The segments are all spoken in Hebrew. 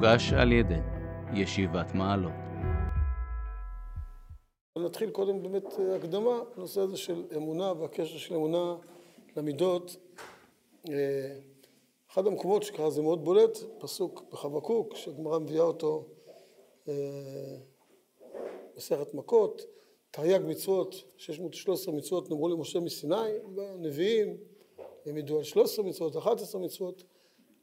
מוגש על ידי ישיבת מעלות. נתחיל קודם באמת אה, הקדמה, הנושא הזה של אמונה והקשר של אמונה למידות. אה, אחד המקומות שככה זה מאוד בולט, פסוק בחבקוק, שהגמרא מביאה אותו אה, מכות, תרי"ג מצוות, 613 מצוות נאמרו למשה מסיני, והנביאים הם ידעו על 13 מצוות, 11 מצוות,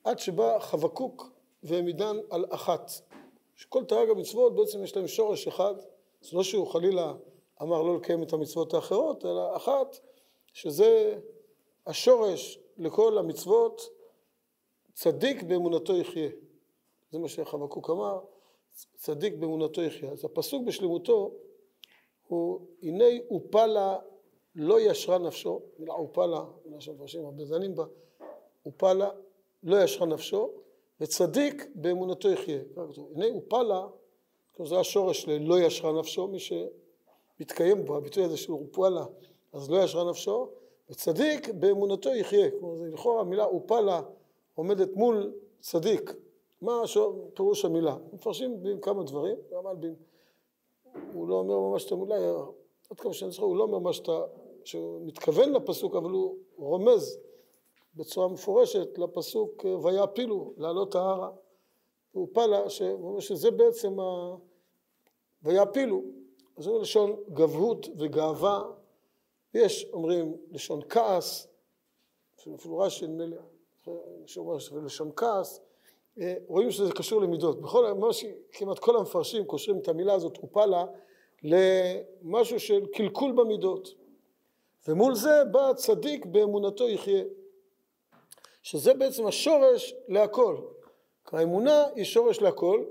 עד שבא חבקוק והם ידען על אחת. שכל תרי"ג המצוות בעצם יש להם שורש אחד, זה לא שהוא חלילה אמר לא לקיים את המצוות האחרות, אלא אחת, שזה השורש לכל המצוות, צדיק באמונתו יחיה. זה מה שחבקוק אמר, צדיק באמונתו יחיה. אז הפסוק בשלמותו הוא הנה אופלה לא ישרה נפשו, מילה אופלה, מילה שמפרשים הרבה זנים בה, אופלה לא ישרה נפשו, וצדיק באמונתו יחיה. הנה אופלה, זה השורש ללא ישרה נפשו, מי שמתקיים בו, הביטוי הזה של אופלה, אז לא ישרה נפשו, וצדיק באמונתו יחיה. כלומר, זה לכאורה המילה אופלה עומדת מול צדיק. מה פירוש המילה? מפרשים כמה דברים, אלבין הוא לא אומר ממש את המילה, עד כמה שאני זוכר, הוא לא אומר ממש את ה... שהוא מתכוון לפסוק, אבל הוא רומז בצורה מפורשת לפסוק ויעפילו, לעלות ההרה. הוא פלה, שאומר שזה בעצם ה... ויעפילו. זה לשון גבהות וגאווה. יש אומרים לשון כעס, אפילו רש"י נדמה לי, שאומר לשון כעס, אה, רואים שזה קשור למידות. בכל, ממש, כמעט כל המפרשים קושרים את המילה הזאת, אופלה, למשהו של קלקול במידות. ומול זה בא צדיק באמונתו יחיה. שזה בעצם השורש להכל. האמונה היא שורש להכל,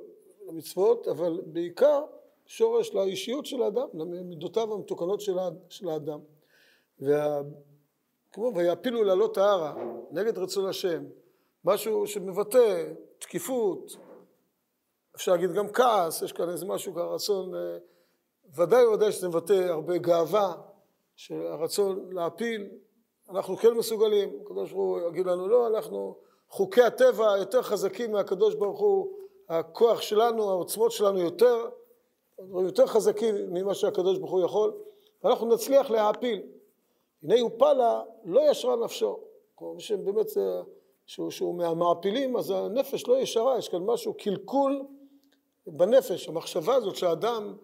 למצוות, אבל בעיקר שורש לאישיות של האדם, למידותיו המתוקנות של האדם. וה... כמו ויעפילו לעלות ההרה, נגד רצון השם, משהו שמבטא תקיפות, אפשר להגיד גם כעס, יש כאן איזה משהו כרצון, אה, ודאי וודאי שזה מבטא הרבה גאווה, שהרצון להפיל, אנחנו כן מסוגלים, הקדוש ברוך הוא יגיד לנו לא, אנחנו, חוקי הטבע יותר חזקים מהקדוש ברוך הוא, הכוח שלנו, העוצמות שלנו יותר, יותר חזקים ממה שהקדוש ברוך הוא יכול, ואנחנו נצליח להעפיל. הנה יופלה לא ישרה נפשו, כלומר שבאמת זה שהוא, שהוא מהמעפילים, אז הנפש לא ישרה, יש כאן משהו, קלקול בנפש, המחשבה הזאת שהאדם,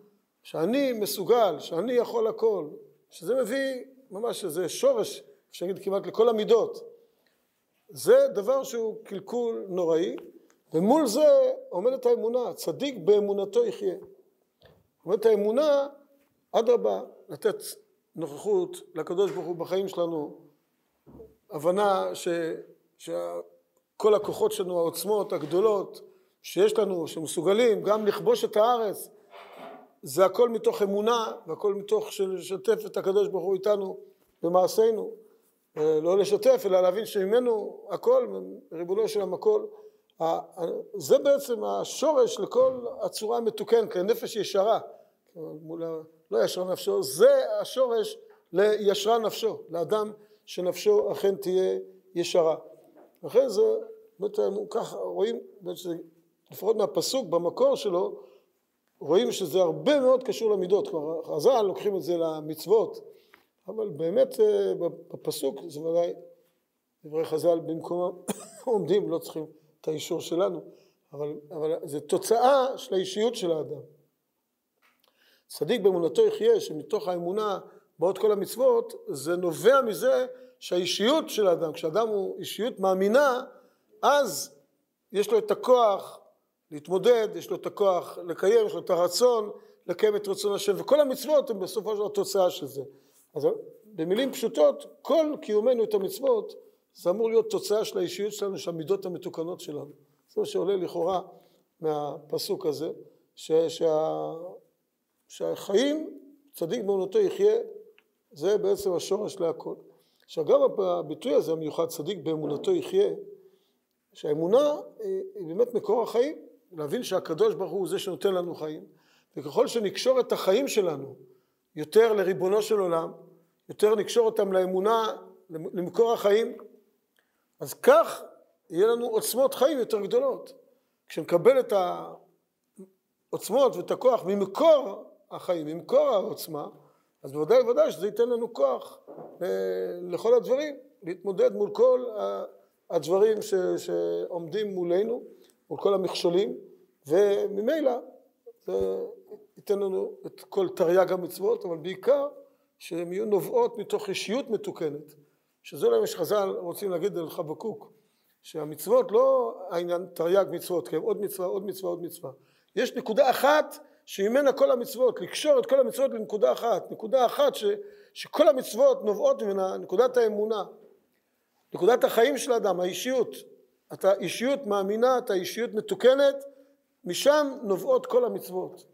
שאני מסוגל, שאני יכול הכל, שזה מביא ממש איזה שורש, אפשר להגיד כמעט לכל המידות. זה דבר שהוא קלקול נוראי, ומול זה עומדת האמונה, צדיק באמונתו יחיה. עומדת האמונה, אדרבה, לתת נוכחות לקדוש ברוך הוא בחיים שלנו, הבנה ש... שכל הכוחות שלנו, העוצמות הגדולות שיש לנו, שמסוגלים גם לכבוש את הארץ, זה הכל מתוך אמונה והכל מתוך לשתף את הקדוש ברוך הוא איתנו במעשינו. לא לשתף, אלא להבין שממנו הכל, ריבונו של המקול, זה בעצם השורש לכל הצורה המתוקנת, כנפש ישרה, לא ישרה נפשו, זה השורש לישרה נפשו, לאדם שנפשו אכן תהיה ישרה. לכן זה, באמת, ככה רואים, לפחות מהפסוק במקור שלו, רואים שזה הרבה מאוד קשור למידות, כלומר חז"ל לוקחים את זה למצוות, אבל באמת אה, בפסוק זה ודאי דברי חז"ל במקומם עומדים, לא צריכים את האישור שלנו, אבל, אבל זה תוצאה של האישיות של האדם. צדיק באמונתו יחיה, שמתוך האמונה באות כל המצוות, זה נובע מזה שהאישיות של האדם, כשאדם הוא אישיות מאמינה, אז יש לו את הכוח להתמודד, יש לו את הכוח לקיים, יש לו את הרצון לקיים את רצון השם, וכל המצוות הן בסופו של דבר תוצאה של זה. אז במילים פשוטות, כל קיומנו את המצוות, זה אמור להיות תוצאה של האישיות שלנו, של המידות המתוקנות שלנו. זה מה שעולה לכאורה מהפסוק הזה, ש, שה, שהחיים, צדיק באמונתו יחיה, זה בעצם השורש להכל. גם הביטוי הזה המיוחד, צדיק באמונתו יחיה, שהאמונה היא באמת מקור החיים, להבין שהקדוש ברוך הוא זה שנותן לנו חיים, וככל שנקשור את החיים שלנו יותר לריבונו של עולם, יותר נקשור אותם לאמונה, למקור החיים, אז כך יהיה לנו עוצמות חיים יותר גדולות. כשנקבל את העוצמות ואת הכוח ממקור החיים, ממקור העוצמה, אז בוודאי ובוודאי שזה ייתן לנו כוח לכל הדברים, להתמודד מול כל הדברים ש, שעומדים מולנו, מול כל המכשולים, וממילא זה ייתן לנו את כל תרי"ג המצוות, אבל בעיקר שהן יהיו נובעות מתוך אישיות מתוקנת, שזה אולי מה שחז"ל רוצים להגיד על חבקוק, שהמצוות לא העניין תרי"ג מצוות, כי הם עוד מצווה, עוד מצווה, עוד מצווה. יש נקודה אחת שממנה כל המצוות, לקשור את כל המצוות לנקודה אחת, נקודה אחת ש, שכל המצוות נובעות ממנה, נקודת האמונה, נקודת החיים של האדם, האישיות. אתה אישיות מאמינה, אתה אישיות מתוקנת, משם נובעות כל המצוות.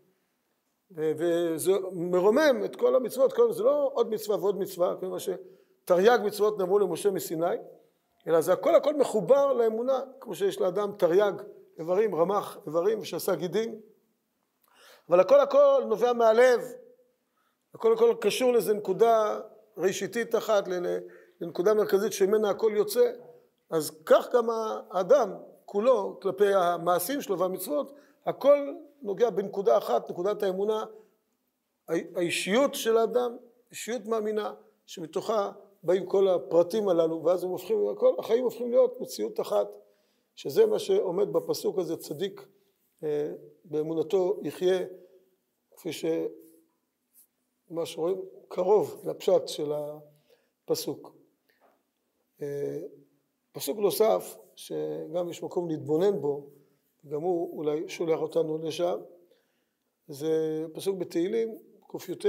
וזה מרומם את כל המצוות, כל, זה לא עוד מצווה ועוד מצווה, כמו שתרי"ג מצוות נאמרו למשה מסיני, אלא זה הכל הכל מחובר לאמונה, כמו שיש לאדם תרי"ג איברים, רמ"ח איברים שעשה גידים, אבל הכל הכל נובע מהלב, הכל הכל קשור לאיזה נקודה ראשיתית אחת, לנקודה מרכזית שממנה הכל יוצא, אז כך גם האדם כולו כלפי המעשים שלו והמצוות, הכל נוגע בנקודה אחת, נקודת האמונה, האישיות של האדם, אישיות מאמינה, שמתוכה באים כל הפרטים הללו, ואז הם הופכים, כל החיים הופכים להיות מציאות אחת, שזה מה שעומד בפסוק הזה, צדיק אה, באמונתו יחיה, כפי שמה שרואים קרוב לפשט של הפסוק. אה, פסוק נוסף, שגם יש מקום להתבונן בו, גם הוא אולי שולח אותנו לשם, זה פסוק בתהילים, קי"ט,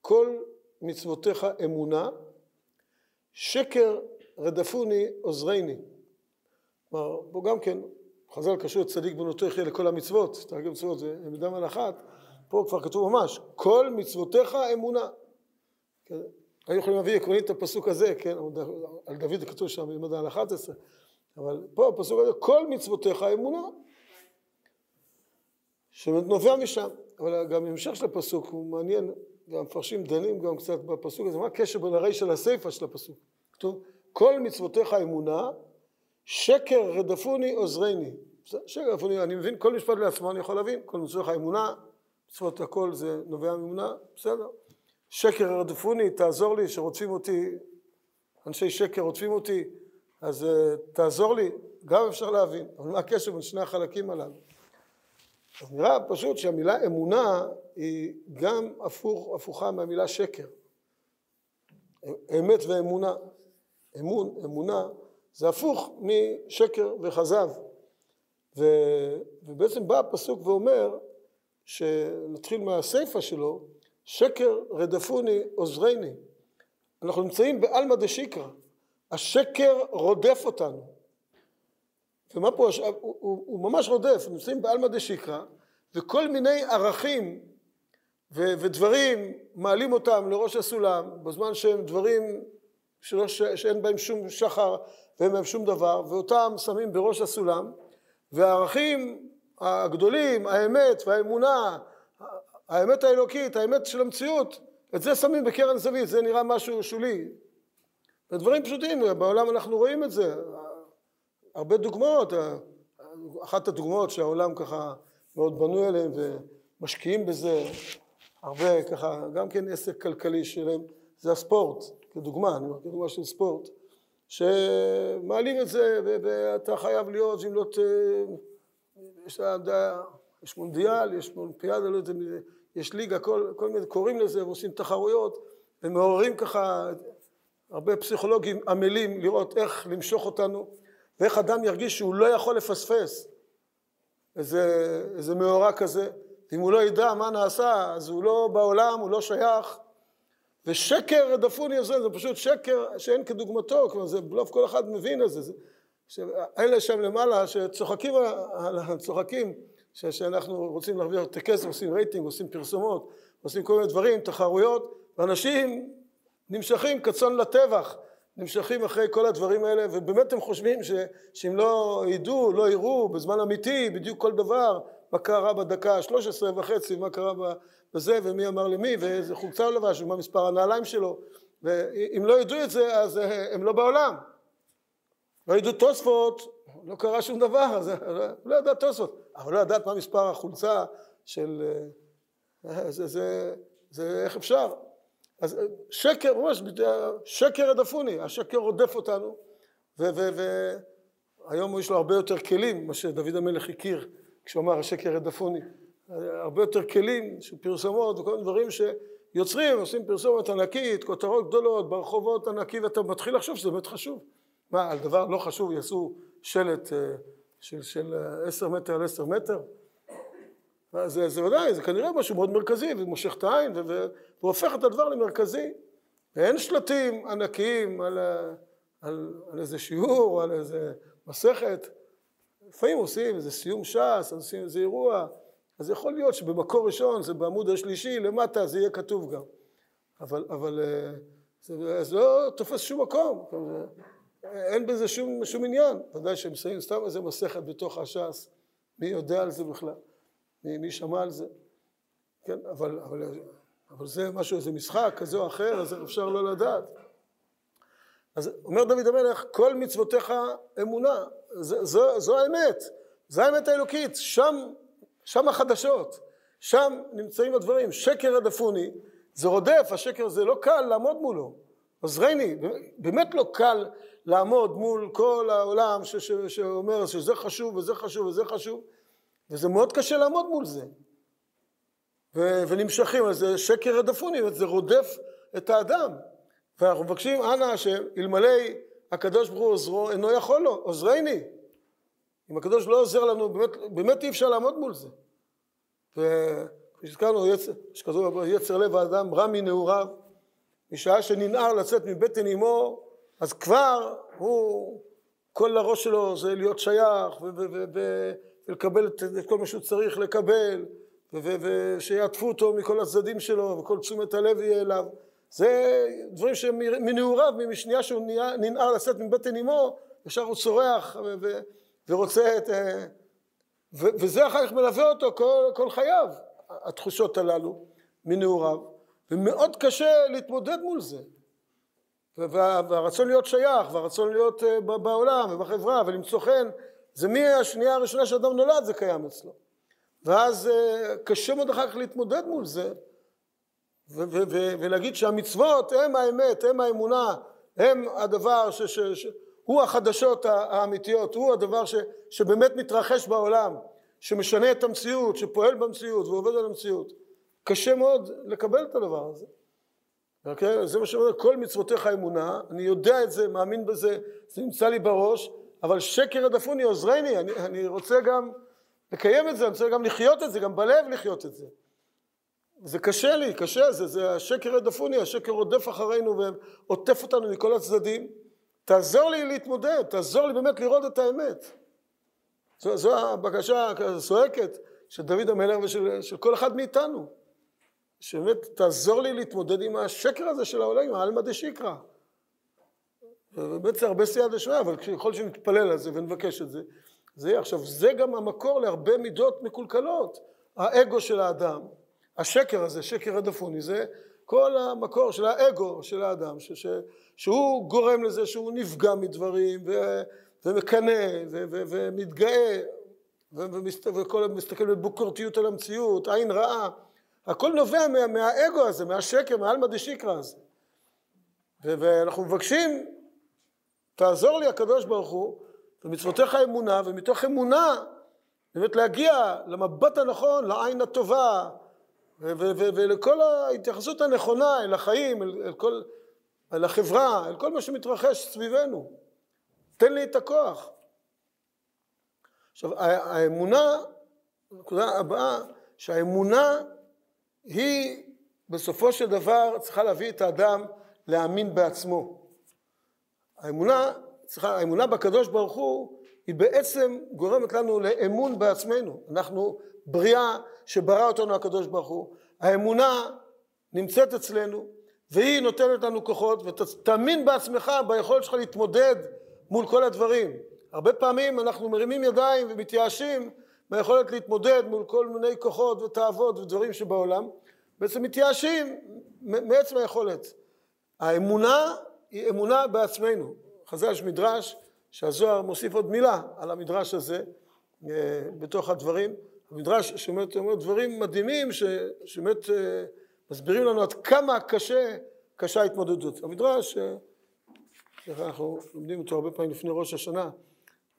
כל מצוותיך אמונה, שקר רדפוני עוזרני. כלומר, פה גם כן, חז"ל קשור צדיק בנותו יחיה לכל המצוות, תרגם מצוות זה עמדה מנחת, פה כבר כתוב ממש, כל מצוותיך אמונה. כן? היו יכולים להביא עקרונית את הפסוק הזה, כן, על דוד כתוב שם במדע על 11, אבל פה הפסוק הזה, כל מצוותיך אמונה, שנובע משם, אבל גם המשך של הפסוק הוא מעניין, והמפרשים דנים גם קצת בפסוק הזה, מה הקשר בין הרישא לסיפא של הפסוק? כתוב, כל מצוותיך אמונה, שקר רדפוני עוזרני. שקר רדפוני, אני מבין כל משפט לעצמו, אני יכול להבין, כל מצוותיך אמונה, מצוות הכל זה נובע מאמונה, בסדר. שקר רדפוני, תעזור לי, שרודפים אותי, אנשי שקר רודפים אותי, אז uh, תעזור לי, גם אפשר להבין, אבל מה הקשר בין שני החלקים הללו? אז נראה פשוט שהמילה אמונה היא גם הפוך, הפוכה מהמילה שקר. אמת ואמונה. אמון, אמונה, זה הפוך משקר וכזב. ו, ובעצם בא הפסוק ואומר, שנתחיל מהסיפא שלו, שקר רדפוני עוזרני. אנחנו נמצאים בעלמא דשיקרא, השקר רודף אותנו. ומה פה, הוא, הוא, הוא ממש רודף, נמצאים בעלמא דשיקרא, וכל מיני ערכים ו, ודברים מעלים אותם לראש הסולם, בזמן שהם דברים שלא, ש, שאין בהם שום שחר ואין בהם שום דבר, ואותם שמים בראש הסולם, והערכים הגדולים, האמת והאמונה, האמת האלוקית, האמת של המציאות, את זה שמים בקרן זווית, זה נראה משהו שולי. זה דברים פשוטים, בעולם אנחנו רואים את זה, הרבה דוגמאות, אחת הדוגמאות שהעולם ככה מאוד בנוי עליהן ומשקיעים בזה, הרבה ככה, גם כן עסק כלכלי שלהם, זה הספורט, כדוגמה, אני אומר כדוגמה של ספורט, שמעלים את זה ואתה חייב להיות, אם לא ת... יש, יש מונדיאל, יש אולימפיאדה, לא יודע, יש ליגה, כל, כל מיני, קוראים לזה ועושים תחרויות ומעוררים ככה הרבה פסיכולוגים עמלים לראות איך למשוך אותנו ואיך אדם ירגיש שהוא לא יכול לפספס איזה, איזה מאורע כזה. ואם הוא לא ידע מה נעשה אז הוא לא בעולם, הוא לא שייך. ושקר רדפוני הזה זה פשוט שקר שאין כדוגמתו, כלומר זה בלוף כל אחד מבין את זה, זה אלה שם למעלה שצוחקים, צוחקים שאנחנו רוצים להרוויח את הכסף, עושים רייטינג, עושים פרסומות, עושים כל מיני דברים, תחרויות, ואנשים נמשכים כצאן לטבח, נמשכים אחרי כל הדברים האלה, ובאמת הם חושבים ש, שאם לא ידעו, לא יראו בזמן אמיתי בדיוק כל דבר, מה קרה בדקה ה-13 וחצי, מה קרה בזה, ומי אמר למי, ואיזה חולצה הוא לבש, ומה מספר הנעליים שלו, ואם לא ידעו את זה, אז הם לא בעולם. לא ידעו תוספות, לא קרה שום דבר, אז לא ידע תוספות, אבל לא ידעת מה מספר החולצה של... אה, זה, זה, זה איך אפשר? אז שקר, ממש, שקר הדפוני, השקר רודף אותנו, והיום יש לו הרבה יותר כלים, מה שדוד המלך הכיר כשהוא אמר השקר הדפוני, הרבה יותר כלים של פרסומות וכל מיני דברים שיוצרים, עושים פרסומת ענקית, כותרות גדולות, ברחובות ענקי, ואתה מתחיל לחשוב שזה באמת חשוב. מה, על דבר לא חשוב יעשו שלט אה, של, של עשר מטר על עשר מטר? זה, זה ודאי, זה כנראה משהו מאוד מרכזי ומושך את העין והופך את הדבר למרכזי. ואין שלטים ענקיים על, על, על איזה שיעור, על איזה מסכת. לפעמים עושים איזה סיום ש"ס, עושים איזה אירוע, אז יכול להיות שבמקור ראשון, זה בעמוד השלישי, למטה זה יהיה כתוב גם. אבל, אבל אה, זה, זה לא תופס שום מקום, אין בזה שום, שום עניין. ודאי שהם שמים סתם איזה מסכת בתוך הש"ס, מי יודע על זה בכלל? מי, מי שמע על זה? כן, אבל, אבל, אבל זה משהו, איזה משחק כזה או אחר, אז אפשר לא לדעת. אז אומר דוד המלך, כל מצוותיך אמונה, זו, זו, זו האמת, זו האמת האלוקית, שם, שם החדשות, שם נמצאים הדברים, שקר הדפוני, זה רודף, השקר הזה לא קל לעמוד מולו, עוזרני, באמת לא קל לעמוד מול כל העולם ש, ש, שאומר שזה חשוב וזה חשוב וזה חשוב, וזה מאוד קשה לעמוד מול זה. ו, ונמשכים, אז זה שקר הדפוני, זה רודף את האדם. ואנחנו מבקשים, אנא, שאלמלא הקדוש ברוך הוא עוזרו, אינו יכול לו, עוזרני. אם הקדוש לא עוזר לנו, באמת, באמת אי אפשר לעמוד מול זה. וכפי שהזכרנו, שכתוב, יצר לב האדם רע מנעוריו, משעה שננער לצאת מבטן אמו, אז כבר הוא, כל הראש שלו זה להיות שייך ולקבל את, את כל מה שהוא צריך לקבל, ושיעטפו אותו מכל הצדדים שלו, וכל תשומת הלב יהיה אליו. זה דברים שמנעוריו, משנייה שהוא ננער לצאת מבטן אמו, ישר הוא צורח ורוצה את... אה, וזה אחר כך מלווה אותו כל, כל חייו, התחושות הללו מנעוריו, ומאוד קשה להתמודד מול זה. והרצון להיות שייך, והרצון להיות אה, בעולם ובחברה ולמצוא חן, זה מהשנייה הראשונה שאדם נולד זה קיים אצלו. ואז אה, קשה מאוד אחר כך להתמודד מול זה, ולהגיד שהמצוות הם האמת, הם האמונה, הם הדבר ש... ש, ש הוא החדשות האמיתיות, הוא הדבר ש, שבאמת מתרחש בעולם, שמשנה את המציאות, שפועל במציאות ועובד על המציאות. קשה מאוד לקבל את הדבר הזה. Okay? אוקיי? זה מה שאומר, כל מצוותיך אמונה, אני יודע את זה, מאמין בזה, זה נמצא לי בראש, אבל שקר הדפוני עוזרני, אני, אני רוצה גם לקיים את זה, אני רוצה גם לחיות את זה, גם בלב לחיות את זה. זה קשה לי, קשה, זה, זה השקר הדפוני, השקר רודף אחרינו ועוטף אותנו מכל הצדדים. תעזור לי להתמודד, תעזור לי באמת לראות את האמת. זו, זו הבקשה הזועקת של דוד המלך ושל כל אחד מאיתנו. שבאמת תעזור לי להתמודד עם השקר הזה של העולם, עם העלמא דשיקרא. זה הרבה סייע דשמיא, אבל ככל שנתפלל על זה ונבקש את זה, זה עכשיו, זה גם המקור להרבה מידות מקולקלות. האגו של האדם, השקר הזה, שקר הדפוני, זה כל המקור של האגו של האדם, ש, ש, שהוא גורם לזה שהוא נפגע מדברים ו, ומקנא ו, ו, ומתגאה וכל מסתכל בבוקרתיות על המציאות, עין רעה, הכל נובע מה, מהאגו הזה, מהשקר, מהעלמא דשיקרא הזה. ואנחנו מבקשים, תעזור לי הקדוש ברוך הוא, ומצוותיך אמונה, ומתוך אמונה באמת להגיע למבט הנכון, לעין הטובה, ולכל ההתייחסות הנכונה אל החיים, אל, אל, כל, אל החברה, אל כל מה שמתרחש סביבנו. תן לי את הכוח. עכשיו, האמונה, הנקודה הבאה, שהאמונה היא בסופו של דבר צריכה להביא את האדם להאמין בעצמו. האמונה, צריכה, האמונה בקדוש ברוך הוא היא בעצם גורמת לנו לאמון בעצמנו. אנחנו בריאה שברא אותנו הקדוש ברוך הוא. האמונה נמצאת אצלנו והיא נותנת לנו כוחות ותאמין בעצמך ביכולת שלך להתמודד מול כל הדברים. הרבה פעמים אנחנו מרימים ידיים ומתייאשים מהיכולת להתמודד מול כל מיני כוחות ותאוות ודברים שבעולם, בעצם מתייאשים מעצם היכולת. האמונה היא אמונה בעצמנו. חז"ל יש מדרש שהזוהר מוסיף עוד מילה על המדרש הזה אה, בתוך הדברים. המדרש שבאמת אומר דברים מדהימים שבאמת אה, מסבירים לנו עד כמה קשה, קשה ההתמודדות. המדרש, אנחנו לומדים אותו הרבה פעמים לפני ראש השנה,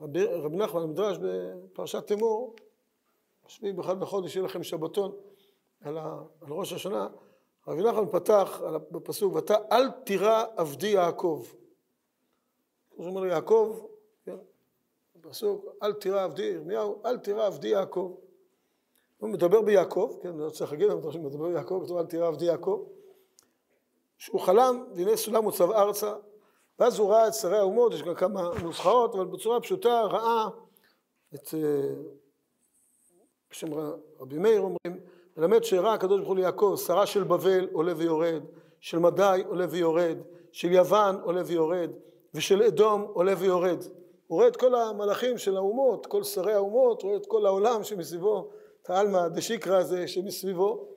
רבי, נחמן המדרש בפרשת תמור, שביעי באחד בחודש יהיה לכם שבתון על, ה, על ראש השנה, רבי נחמן פתח בפסוק ואתה אל תירא עבדי יעקב. כמו שאומר יעקב, כן, בפסוק אל תירא עבדי ירמיהו, אל תירא עבדי יעקב. הוא מדבר ביעקב, כן, לא צריך להגיד, הוא מדבר ביעקב, כתוב אל תירא עבדי יעקב, שהוא חלם והנה סולם מוצב ארצה ואז הוא ראה את שרי האומות, יש גם כמה נוסחאות, אבל בצורה פשוטה ראה את, אה, בשם רבי מאיר אומרים, מלמד שראה הקדוש ברוך הוא ליעקב, שרה של בבל עולה ויורד, של מדי עולה ויורד, של יוון עולה ויורד, ושל אדום עולה ויורד. הוא רואה את כל המלאכים של האומות, כל שרי האומות, רואה את כל העולם שמסביבו, את העלמא דשיקרא הזה שמסביבו,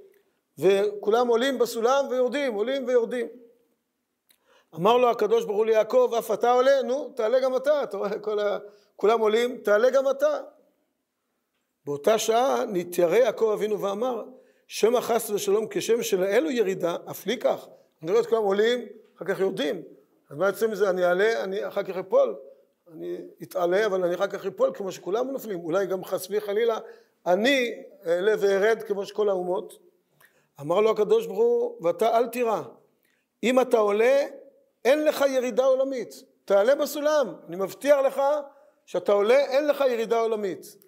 וכולם עולים בסולם ויורדים, עולים ויורדים. אמר לו הקדוש ברוך הוא ליעקב, אף אתה עולה, נו, תעלה גם אתה, אתה רואה, כל ה... כולם עולים, תעלה גם אתה. באותה שעה נתיירא יעקב אבינו ואמר, שמא חס ושלום כשם שלאלו ירידה, אף לי כך. אני רואה את כולם עולים, אחר כך יורדים. אז מה יוצא מזה? אני אעלה, אני אחר כך אפול. אני אתעלה, אבל אני אחר כך אפול כמו שכולם נופלים. אולי גם חס וחלילה, אני אעלה וארד כמו שכל האומות. אמר לו הקדוש ברוך הוא, ואתה אל תירא. אם אתה עולה, אין לך ירידה עולמית. תעלה בסולם, אני מבטיח לך שאתה עולה, אין לך ירידה עולמית.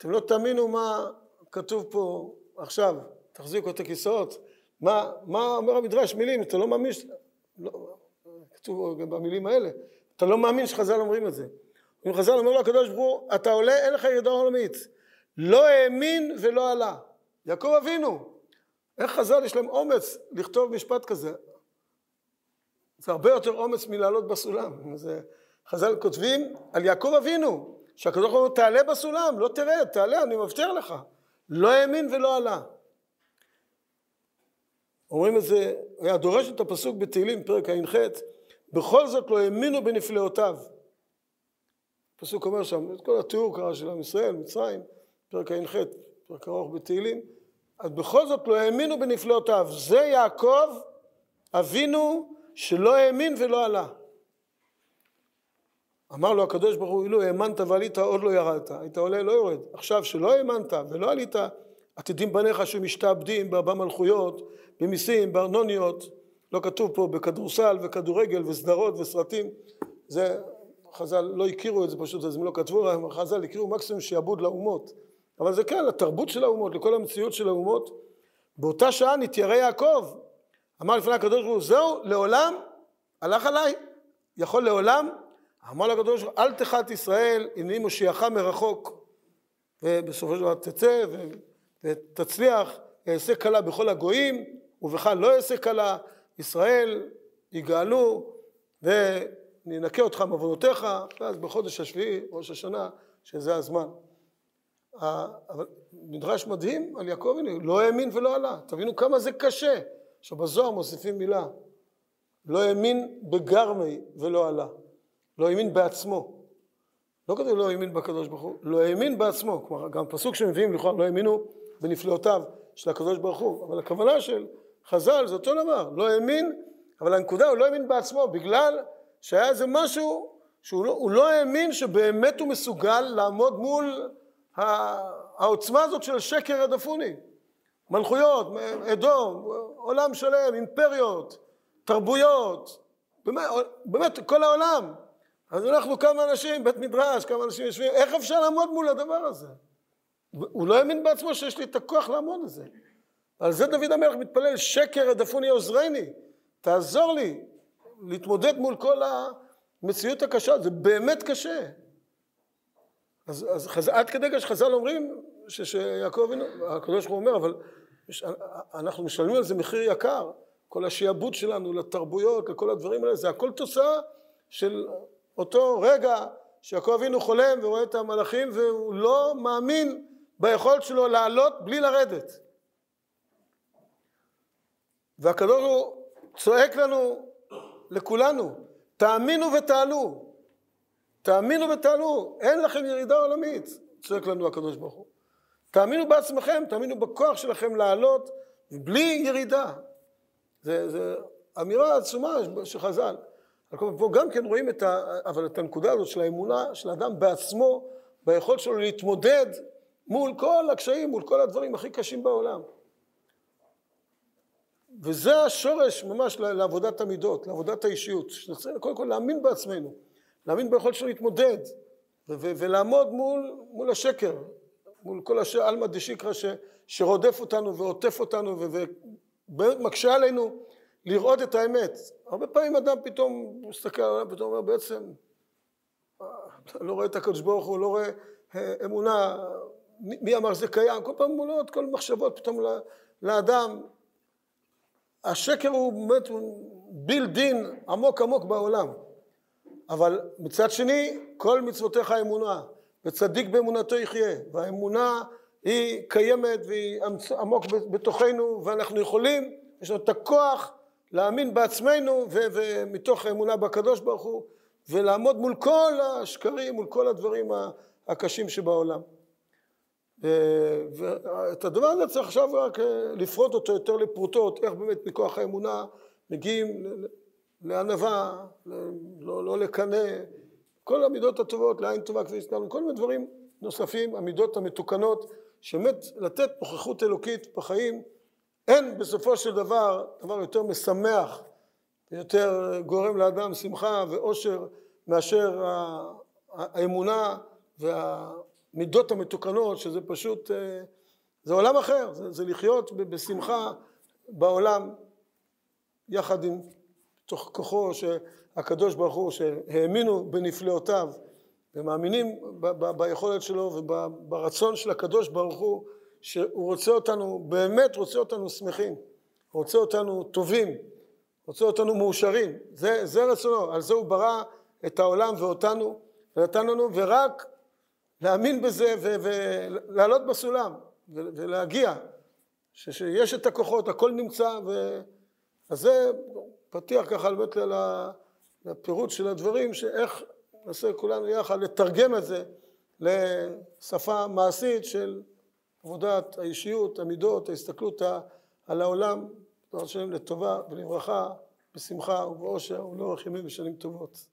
אתם לא תאמינו מה כתוב פה עכשיו, תחזיקו את הכיסאות. מה, מה אומר המדרש? מילים, אתה לא מאמין. לא, כתוב במילים האלה, אתה לא מאמין שחז"ל אומרים את זה. אם חז"ל אומר לו הקדוש ברוך הוא, אתה עולה, אין לך ירידה עולמית. לא האמין ולא עלה. יעקב אבינו, איך חז"ל יש להם אומץ לכתוב משפט כזה? זה הרבה יותר אומץ מלעלות בסולם. זה, חז"ל כותבים על יעקב אבינו, שהקדוש ברוך הוא תעלה בסולם, לא תרד, תעלה, אני מבטיח לך. לא האמין ולא עלה. אומרים את זה, היה דורש את הפסוק בתהילים, פרק ע"ח, בכל זאת לא האמינו בנפלאותיו. הפסוק אומר שם, את כל התיאור קרה של עם ישראל, מצרים, פרק ע"ח, פרק ארוך בתהילים, אז בכל זאת לא האמינו בנפלאותיו. זה יעקב אבינו שלא האמין ולא עלה. אמר לו הקדוש ברוך הוא, אילו האמנת ועלית עוד לא ירדת, היית עולה לא יורד. עכשיו שלא האמנת ולא עלית, עתידים בניך שמשתעבדים בארבע מלכויות, במיסים, בארנוניות, לא כתוב פה בכדורסל וכדורגל וסדרות וסרטים, זה חז"ל לא הכירו את זה פשוט, אז הם לא כתבו, חז"ל הכירו מקסימום שיעבוד לאומות, אבל זה כן, לתרבות של האומות, לכל המציאות של האומות. באותה שעה נתיירא יעקב, אמר לפני הקדוש ברוך הוא, זהו, לעולם, הלך עליי, יכול לעולם. אמר לקדוש ברוך הוא, אל תחת ישראל, הנני מושיעך מרחוק. ובסופו של דבר תצא ותצליח, אעשה כלה בכל הגויים, ובך לא אעשה כלה, ישראל יגאלו, וננקה אותך מעוונותיך, ואז בחודש השביעי, ראש השנה, שזה הזמן. אבל מדרש מדהים על יעקב, לא האמין ולא עלה. תבינו כמה זה קשה. עכשיו בזוהר מוסיפים מילה, לא האמין בגרמי ולא עלה, לא האמין בעצמו. לא כתוב לא האמין בקדוש ברוך הוא, לא האמין בעצמו, כלומר גם פסוק שמביאים לכאורה לא האמינו בנפלאותיו של הקדוש ברוך הוא, אבל הכוונה של חז"ל זה אותו דבר, לא האמין, אבל הנקודה הוא לא האמין בעצמו בגלל שהיה איזה משהו שהוא לא, לא האמין שבאמת הוא מסוגל לעמוד מול העוצמה הזאת של שקר הדפוני. מלכויות, אדום, עולם שלם, אימפריות, תרבויות, באמת, באמת כל העולם. אז אנחנו כמה אנשים, בית מדרש, כמה אנשים יושבים, איך אפשר לעמוד מול הדבר הזה? הוא לא האמין בעצמו שיש לי את הכוח לעמוד בזה. על זה דוד המלך מתפלל, שקר הדפוני עוזרני, תעזור לי להתמודד מול כל המציאות הקשה, זה באמת קשה. אז, אז חז, עד כדי כך שחז"ל אומרים שיעקב אבינו, הקדוש ברוך הוא אומר, אבל אנחנו משלמים על זה מחיר יקר, כל השיעבוד שלנו לתרבויות, לכל הדברים האלה, זה הכל תוצאה של אותו רגע שיעקב אבינו חולם ורואה את המלאכים והוא לא מאמין ביכולת שלו לעלות בלי לרדת. והקדוש הוא צועק לנו, לכולנו, תאמינו ותעלו. תאמינו ותעלו, אין לכם ירידה עולמית, צועק לנו הקדוש ברוך הוא. תאמינו בעצמכם, תאמינו בכוח שלכם לעלות בלי ירידה. זה אמירה עצומה של חז"ל. פה גם כן רואים את ה... אבל את הנקודה הזאת של האמונה של האדם בעצמו, ביכולת שלו להתמודד מול כל הקשיים, מול כל הדברים הכי קשים בעולם. וזה השורש ממש לעבודת המידות, לעבודת האישיות. שנצטרך קודם כל להאמין בעצמנו, להאמין ביכולת שלנו להתמודד ולעמוד מול, מול השקר, מול כל השאר עלמא דשיקרא שרודף אותנו ועוטף אותנו ומקשה עלינו לראות את האמת. הרבה פעמים אדם פתאום מסתכל על העולם ופתאום אומר בעצם אה, לא רואה את הקדוש ברוך הוא, לא רואה אה, אמונה, מי אמר שזה קיים, כל פעם מולות כל מחשבות פתאום לאדם. השקר הוא באמת בילדין עמוק עמוק בעולם. אבל מצד שני, כל מצוותיך אמונה, וצדיק באמונתו יחיה, והאמונה היא קיימת והיא עמוק בתוכנו, ואנחנו יכולים, יש לנו את הכוח להאמין בעצמנו ומתוך האמונה בקדוש ברוך הוא ולעמוד מול כל השקרים, מול כל הדברים הקשים שבעולם. ואת הדבר הזה צריך עכשיו רק אה, לפרוט אותו יותר לפרוטות, איך באמת מכוח האמונה מגיעים לענווה, לא, לא לקנא, כל המידות הטובות, לעין טובה כפי שהזכרנו, כל מיני דברים נוספים, המידות המתוקנות, שבאמת לתת נוכחות אלוקית בחיים אין בסופו של דבר דבר יותר משמח ויותר גורם לאדם שמחה ואושר מאשר האמונה והמידות המתוקנות שזה פשוט אה, זה עולם אחר. זה, זה לחיות בשמחה בעולם יחד עם תוך כוחו שהקדוש ברוך הוא שהאמינו בנפלאותיו ומאמינים ב- ב- ביכולת שלו וברצון של הקדוש ברוך הוא שהוא רוצה אותנו, באמת רוצה אותנו שמחים, רוצה אותנו טובים, רוצה אותנו מאושרים, זה, זה רצונו, על זה הוא ברא את העולם ואותנו, ונתן לנו, ורק להאמין בזה ולעלות בסולם ולהגיע, ש, שיש את הכוחות, הכל נמצא, ו... אז זה פתיח ככה באמת לפירוט של הדברים, שאיך נעשה כולנו יחד לתרגם את זה לשפה מעשית של עבודת האישיות, המידות, ההסתכלות על העולם, דבר השם לטובה ולברכה, בשמחה ובאושר ולאורך ימים ושנים טובות.